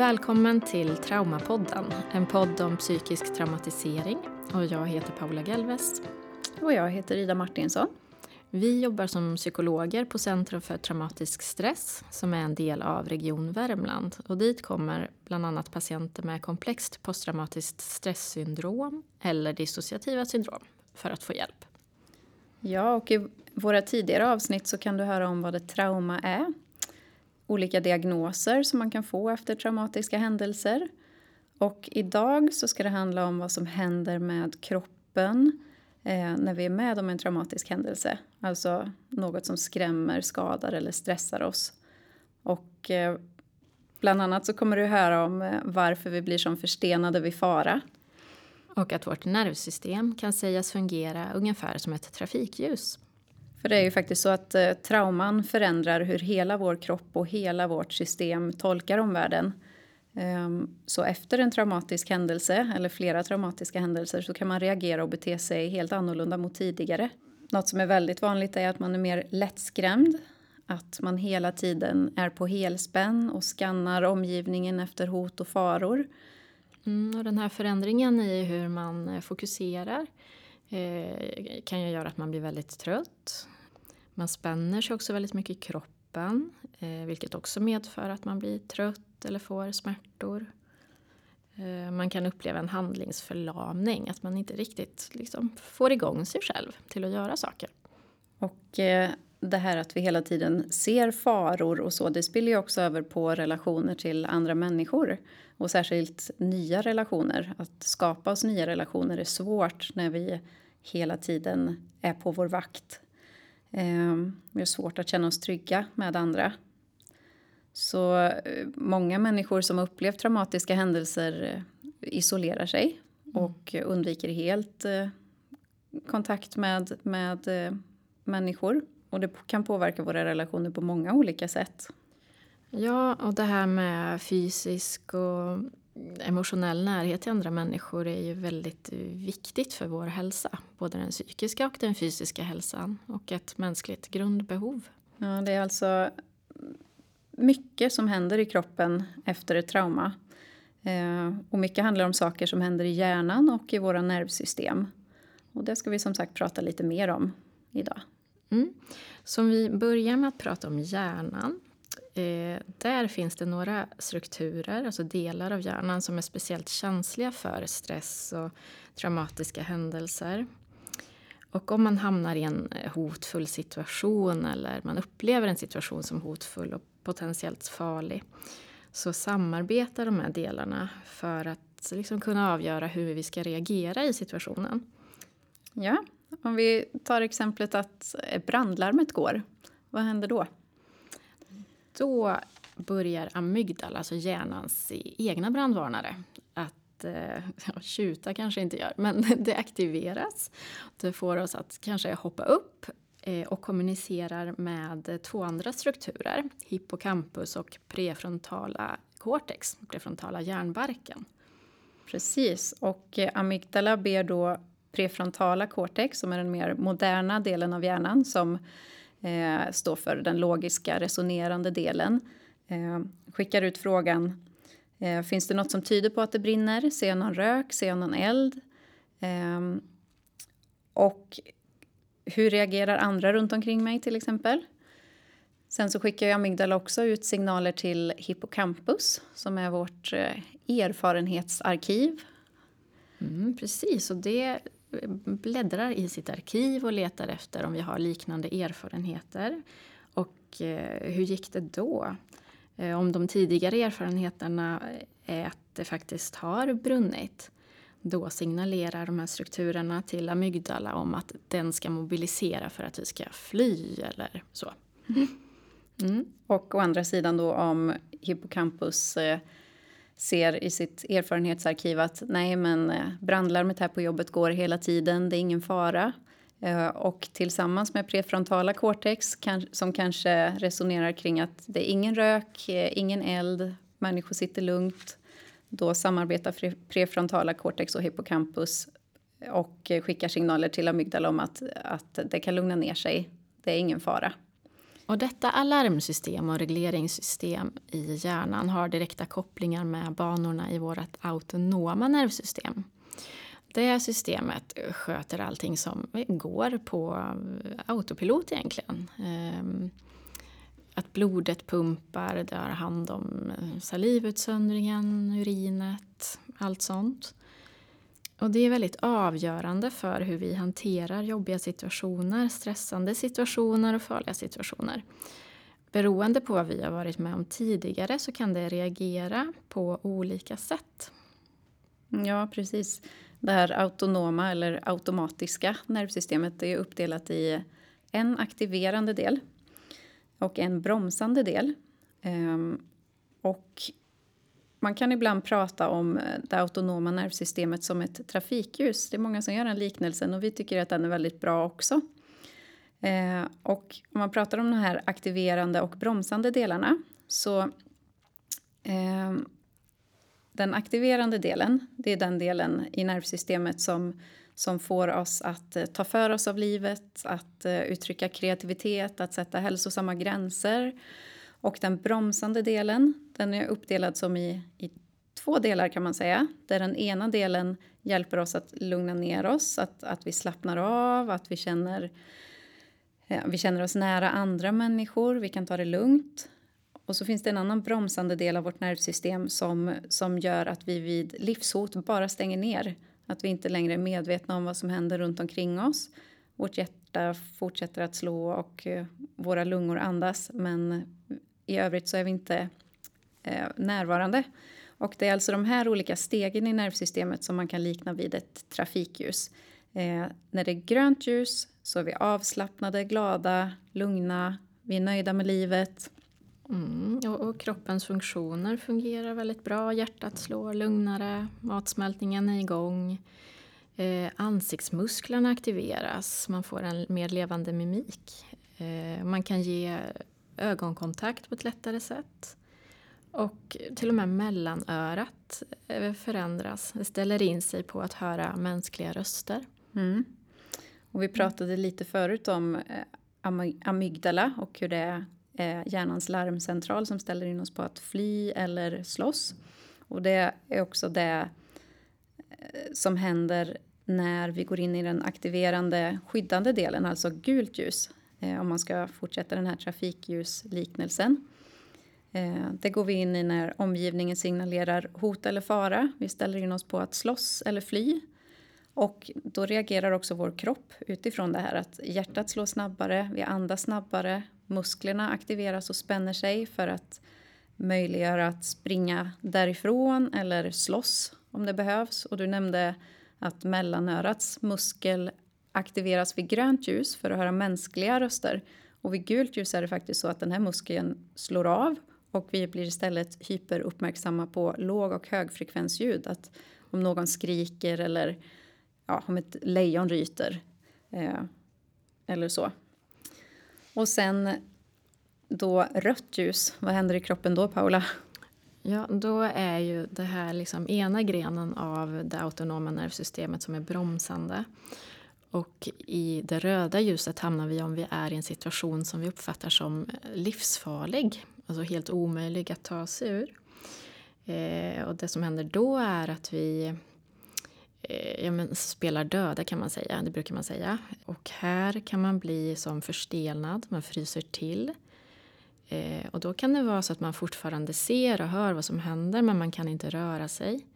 Välkommen till Traumapodden, en podd om psykisk traumatisering. Och jag heter Paula Gelves. Och jag heter Ida Martinsson. Vi jobbar som psykologer på Centrum för traumatisk stress som är en del av Region Värmland. Och dit kommer bland annat patienter med komplext posttraumatiskt stresssyndrom eller dissociativa syndrom för att få hjälp. Ja, och i våra tidigare avsnitt så kan du höra om vad ett trauma är. Olika diagnoser som man kan få efter traumatiska händelser. Och idag så ska det handla om vad som händer med kroppen eh, när vi är med om en traumatisk händelse. Alltså något som skrämmer, skadar eller stressar oss. Och eh, bland annat så kommer du höra om eh, varför vi blir som förstenade vid fara. Och att vårt nervsystem kan sägas fungera ungefär som ett trafikljus. För det är ju faktiskt så att eh, trauman förändrar hur hela vår kropp och hela vårt system tolkar omvärlden. Ehm, så efter en traumatisk händelse, eller flera traumatiska händelser, så kan man reagera och bete sig helt annorlunda mot tidigare. Något som är väldigt vanligt är att man är mer lättskrämd, att man hela tiden är på helspänn och skannar omgivningen efter hot och faror. Mm, och den här förändringen i hur man eh, fokuserar eh, kan ju göra att man blir väldigt trött. Man spänner sig också väldigt mycket i kroppen eh, vilket också medför att man blir trött eller får smärtor. Eh, man kan uppleva en handlingsförlamning, att man inte riktigt liksom, får igång sig själv till att göra saker. Och eh, det här att vi hela tiden ser faror och så, det spiller ju också över på relationer till andra människor. Och särskilt nya relationer. Att skapa oss nya relationer är svårt när vi hela tiden är på vår vakt. Eh, vi har svårt att känna oss trygga med andra. Så eh, många människor som upplevt traumatiska händelser eh, isolerar sig mm. och undviker helt kontakt med, med människor. Och det kan påverka våra relationer på många olika sätt. Ja, och det här med fysisk och emotionell närhet till andra människor är ju väldigt viktigt för vår hälsa. Både den psykiska och den fysiska hälsan och ett mänskligt grundbehov. Ja, det är alltså mycket som händer i kroppen efter ett trauma. Eh, och mycket handlar om saker som händer i hjärnan och i våra nervsystem. Och det ska vi som sagt prata lite mer om idag. Mm. Så om vi börjar med att prata om hjärnan Eh, där finns det några strukturer, alltså delar av hjärnan som är speciellt känsliga för stress och traumatiska händelser. Och om man hamnar i en eh, hotfull situation eller man upplever en situation som hotfull och potentiellt farlig så samarbetar de här delarna för att liksom kunna avgöra hur vi ska reagera i situationen. Ja, om vi tar exemplet att brandlarmet går, vad händer då? då börjar amygdala, alltså hjärnans egna brandvarnare, att eh, ja, tjuta kanske inte gör, men det aktiveras. Det får oss att kanske hoppa upp eh, och kommunicerar med två andra strukturer, hippocampus och prefrontala cortex, prefrontala hjärnbarken. Precis, och eh, amygdala ber då prefrontala cortex, som är den mer moderna delen av hjärnan som eh, står för den logiska resonerande delen. Eh, skickar ut frågan eh, Finns det något som tyder på att det brinner? Ser jag någon rök? Ser jag någon eld? Eh, och hur reagerar andra runt omkring mig till exempel? Sen så skickar amygdala också ut signaler till hippocampus som är vårt eh, erfarenhetsarkiv. Mm, precis, och det bläddrar i sitt arkiv och letar efter om vi har liknande erfarenheter. Och eh, hur gick det då? Eh, om de tidigare erfarenheterna är att det faktiskt har brunnit då signalerar de här strukturerna till amygdala om att den ska mobilisera för att vi ska fly eller så. Mm. Och å andra sidan då om hippocampus eh, ser i sitt erfarenhetsarkiv att nej men eh, brandlarmet här på jobbet går hela tiden, det är ingen fara. Eh, och tillsammans med prefrontala cortex som kanske resonerar kring att det är ingen rök, eh, ingen eld, människor sitter lugnt. Då samarbetar prefrontala cortex och hippocampus och skickar signaler till amygdala om att, att det kan lugna ner sig. Det är ingen fara. Och detta alarmsystem och regleringssystem i hjärnan har direkta kopplingar med banorna i vårt autonoma nervsystem. Det systemet sköter allting som går på autopilot egentligen. Ehm, att blodet pumpar, det har hand om salivutsöndringen, urinet, allt sånt. Och det är väldigt avgörande för hur vi hanterar jobbiga situationer, stressande situationer och farliga situationer. Beroende på vad vi har varit med om tidigare så kan det reagera på olika sätt. Ja, precis. Det här autonoma eller automatiska nervsystemet är uppdelat i en aktiverande del och en bromsande del. Ehm, och man kan ibland prata om eh, det autonoma nervsystemet som ett trafikljus. Det är många som gör den liknelsen och vi tycker att den är väldigt bra också. Eh, och om man pratar om de här aktiverande och bromsande delarna så eh, den aktiverande delen, det är den delen i nervsystemet som, som får oss att eh, ta för oss av livet, att eh, uttrycka kreativitet, att sätta hälsosamma gränser och den bromsande delen den är uppdelad som i, i två delar kan man säga. Där den ena delen hjälper oss att lugna ner oss, att, att vi slappnar av, att vi känner, ja, vi känner oss nära andra människor, vi kan ta det lugnt. Och så finns det en annan bromsande del av vårt nervsystem som, som gör att vi vid livshot bara stänger ner. Att vi inte längre är medvetna om vad som händer runt omkring oss. Vårt hjärta fortsätter att slå och eh, våra lungor andas men i övrigt så är vi inte eh, närvarande. Och det är alltså de här olika stegen i nervsystemet som man kan likna vid ett trafikljus. Eh, när det är grönt ljus så är vi avslappnade, glada, lugna, vi är nöjda med livet. Mm, och, och, kroppens funktioner fungerar väldigt bra. Hjärtat slår lugnare, matsmältningen är igång. Eh, ansiktsmusklerna aktiveras, man får en mer levande mimik. Eh, man kan ge ögonkontakt på ett lättare sätt. Och till och med mellanörat eh, förändras. Det ställer in sig på att höra mänskliga röster. Mm. Och vi pratade lite förut om eh, amygdala och hur det är eh, hjärnans larmcentral som ställer in oss på att fly eller slåss. Och det är också det som händer när vi går in i den aktiverande skyddande delen, alltså gult ljus. Om man ska fortsätta den här trafikljusliknelsen. Eh, det går vi in i när omgivningen signalerar hot eller fara. Vi ställer in oss på att slåss eller fly. Och då reagerar också vår kropp utifrån det här att hjärtat slår snabbare, vi andas snabbare, musklerna aktiveras och spänner sig för att möjliggöra att springa därifrån eller slåss om det behövs. Och du nämnde att mellanörats muskel aktiveras vid grönt ljus för att höra mänskliga röster. Och vid gult ljus är det faktiskt så att den här muskeln slår av och vi blir istället hyperuppmärksamma på låg och högfrekvensljud. Att om någon skriker eller ja, om ett lejon ryter eh, eller så. Och sen då rött ljus, vad händer i kroppen då Paula? Ja, då är ju det här liksom ena grenen av det autonoma nervsystemet som är bromsande. Och i det röda ljuset hamnar vi om vi är i en situation som vi uppfattar som livsfarlig. Alltså helt omöjlig att ta sig ur. Eh, och det som händer då är att vi eh, ja, men spelar döda kan man säga, det brukar man säga. Och här kan man bli som förstelnad, man fryser till. Eh, och då kan det vara så att man fortfarande ser och hör vad som händer men man kan inte röra sig.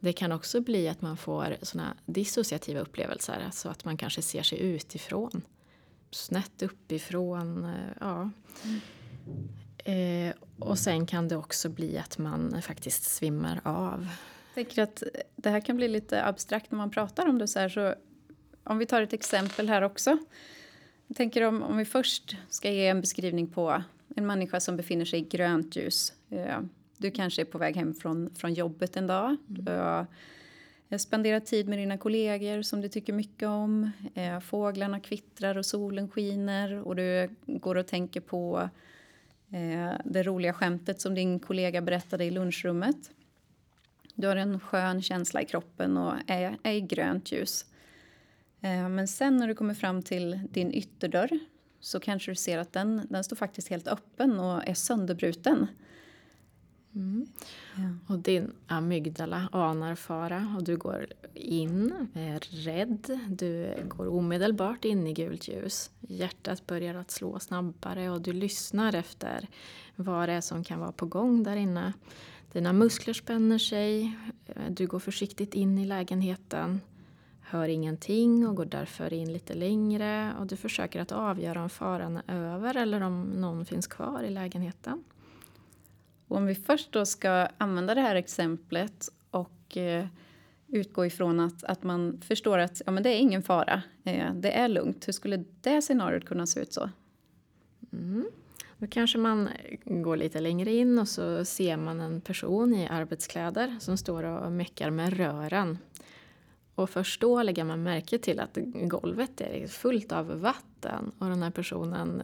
Det kan också bli att man får såna dissociativa upplevelser, alltså att man kanske ser sig utifrån. Snett uppifrån, eh, ja. Mm. Eh, och sen kan det också bli att man faktiskt svimmar av. Jag tänker att det här kan bli lite abstrakt när man pratar om det så här. Så om vi tar ett exempel här också. Jag tänker om, om vi först ska ge en beskrivning på en människa som befinner sig i grönt ljus. Eh, du kanske är på väg hem från, från jobbet en dag. Mm. Du har spenderat tid med dina kollegor som du tycker mycket om. Eh, fåglarna kvittrar och solen skiner och du går och tänker på Eh, det roliga skämtet som din kollega berättade i lunchrummet. Du har en skön känsla i kroppen och är, är i grönt ljus. Eh, men sen när du kommer fram till din ytterdörr så kanske du ser att den, den står faktiskt helt öppen och är sönderbruten. Mm. Ja. Och din amygdala anar fara och du går in, är rädd. Du går omedelbart in i gult ljus. Hjärtat börjar att slå snabbare och du lyssnar efter vad det är som kan vara på gång där inne. Dina muskler spänner sig, eh, du går försiktigt in i lägenheten, hör ingenting och går därför in lite längre och du försöker att avgöra om faran är över eller om någon finns kvar i lägenheten. Och om vi först då ska använda det här exemplet och eh, utgå ifrån att, att man förstår att ja, men det är ingen fara, eh, det är lugnt. Hur skulle det scenariot kunna se ut så? Mm. Då kanske man går lite längre in och så ser man en person i arbetskläder som står och meckar med rören. Och först då lägger man märke till att golvet är fullt av vatten och den här personen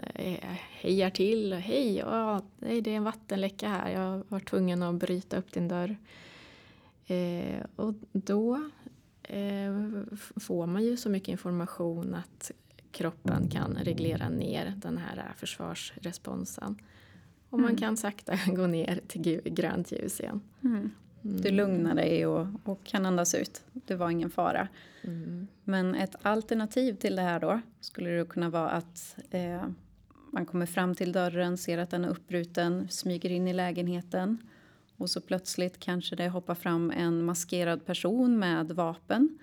hejar till. Hej, ja, det är en vattenläcka här. Jag var tvungen att bryta upp din dörr. Eh, och då eh, får man ju så mycket information att kroppen kan reglera ner den här försvarsresponsen. Och man mm. kan sakta gå ner till grönt ljus igen. Mm. Du lugnar dig och, och, kan andas ut. Det var ingen fara. Mm. Men ett alternativ till det här då skulle det kunna vara att eh, man kommer fram till dörren, ser att den är uppbruten, smyger in i lägenheten och så plötsligt kanske det hoppar fram en maskerad person med vapen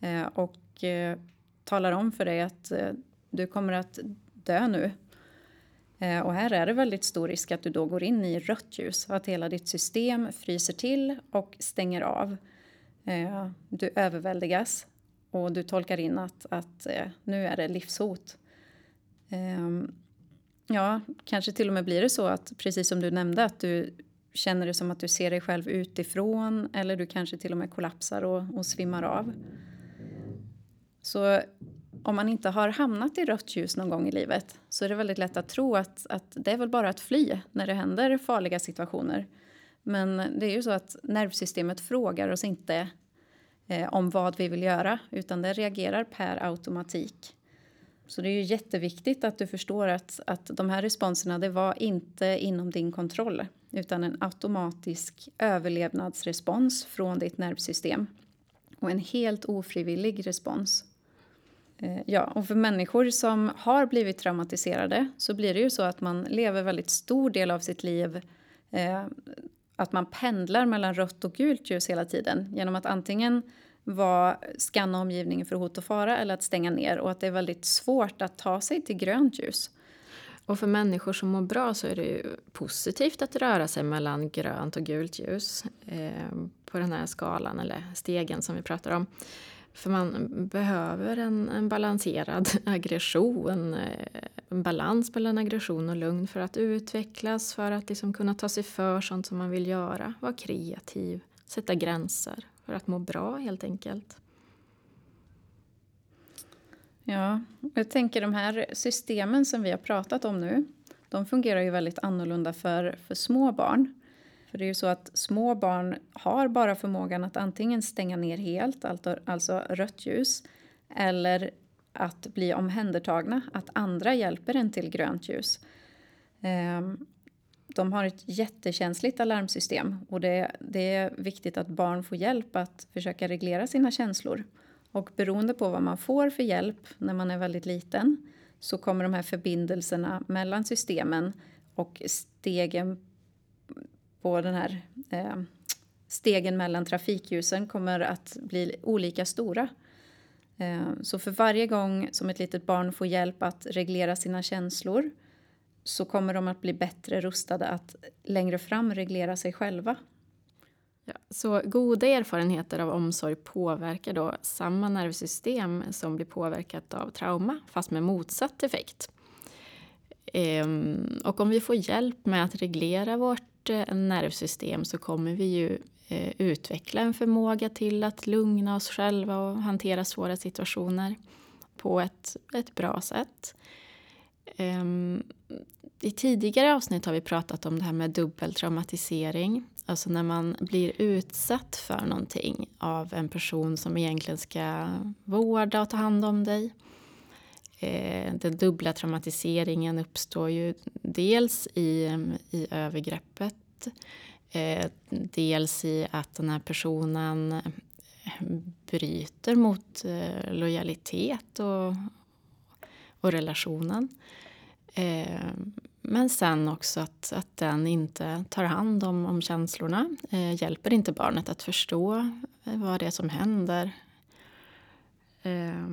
eh, och eh, talar om för dig att eh, du kommer att dö nu. Eh, och här är det väldigt stor risk att du då går in i rött ljus, att hela ditt system fryser till och stänger av. Eh, du överväldigas och du tolkar in att, att eh, nu är det livshot. Ehm, ja, kanske till och med blir det så att precis som du nämnde att du känner det som att du ser dig själv utifrån eller du kanske till och med kollapsar och, och svimmar av. Så om man inte har hamnat i rött ljus någon gång i livet så är det väldigt lätt att tro att, att det är väl bara att fly när det händer farliga situationer. Men det är ju så att nervsystemet frågar oss inte eh, om vad vi vill göra utan det reagerar per automatik. Så det är ju jätteviktigt att du förstår att, att de här responserna det var inte inom din kontroll utan en automatisk överlevnadsrespons från ditt nervsystem och en helt ofrivillig respons. Eh, ja, och för människor som har blivit traumatiserade så blir det ju så att man lever väldigt stor del av sitt liv eh, att man pendlar mellan rött och gult ljus hela tiden genom att antingen vara, skanna omgivningen för hot och fara eller att stänga ner och att det är väldigt svårt att ta sig till grönt ljus. Och för människor som mår bra så är det ju positivt att röra sig mellan grönt och gult ljus eh, på den här skalan eller stegen som vi pratar om. För man behöver en, en balanserad aggression, eh, en balans mellan aggression och lugn för att utvecklas, för att liksom kunna ta sig för sånt som man vill göra, vara kreativ, sätta gränser, för att må bra helt enkelt. Ja, jag tänker de här systemen som vi har pratat om nu, de fungerar ju väldigt annorlunda för, för små barn. För det är ju så att små barn har bara förmågan att antingen stänga ner helt, alltså, alltså rött ljus, eller att bli omhändertagna, att andra hjälper en till grönt ljus. Ehm, de har ett jättekänsligt alarmsystem och det, det är viktigt att barn får hjälp att försöka reglera sina känslor. Och beroende på vad man får för hjälp när man är väldigt liten så kommer de här förbindelserna mellan systemen och stegen på den här eh, stegen mellan trafikljusen kommer att bli olika stora. Eh, så för varje gång som ett litet barn får hjälp att reglera sina känslor så kommer de att bli bättre rustade att längre fram reglera sig själva. Ja, så goda erfarenheter av omsorg påverkar då samma nervsystem som blir påverkat av trauma, fast med motsatt effekt. Ehm, och om vi får hjälp med att reglera vårt Eh, nervsystem så kommer vi ju eh, utveckla en förmåga till att lugna oss själva och hantera svåra situationer på ett, ett bra sätt. Ehm, I tidigare avsnitt har vi pratat om det här med dubbeltraumatisering. Alltså när man blir utsatt för någonting av en person som egentligen ska vårda och ta hand om dig. Eh, den dubbla traumatiseringen uppstår ju dels i, i övergreppet eh, dels i att den här personen eh, bryter mot eh, lojalitet och, och relationen. Eh, men sen också att, att den inte tar hand om, om känslorna. Eh, hjälper inte barnet att förstå eh, vad det är som händer. Eh,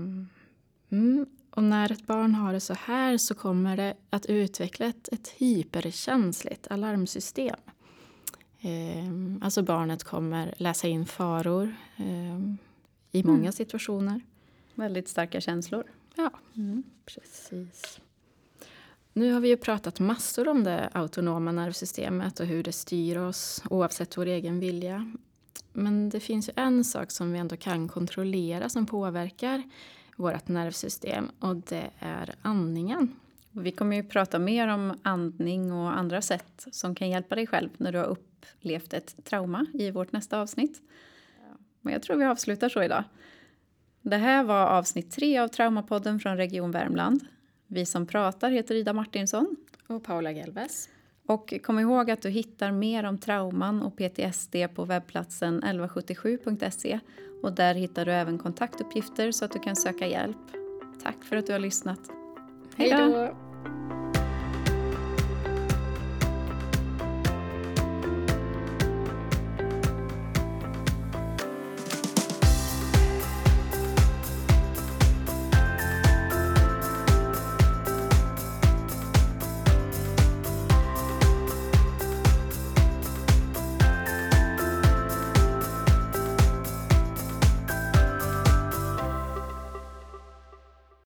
mm. Och när ett barn har det så här så kommer det att utveckla ett, ett hyperkänsligt alarmsystem. Eh, alltså barnet kommer läsa in faror eh, i många mm. situationer. Väldigt starka känslor. Ja, mm. precis. Nu har vi ju pratat massor om det autonoma nervsystemet och hur det styr oss oavsett vår egen vilja. Men det finns ju en sak som vi ändå kan kontrollera som påverkar vårt nervsystem och det är andningen. Vi kommer ju prata mer om andning och andra sätt som kan hjälpa dig själv när du har upplevt ett trauma i vårt nästa avsnitt. Men jag tror vi avslutar så idag. Det här var avsnitt tre av Traumapodden från Region Värmland. Vi som pratar heter Ida Martinsson. Och Paula Gelves. Och kom ihåg att du hittar mer om trauman och PTSD på webbplatsen 1177.se. Och där hittar du även kontaktuppgifter så att du kan söka hjälp. Tack för att du har lyssnat. Hej då!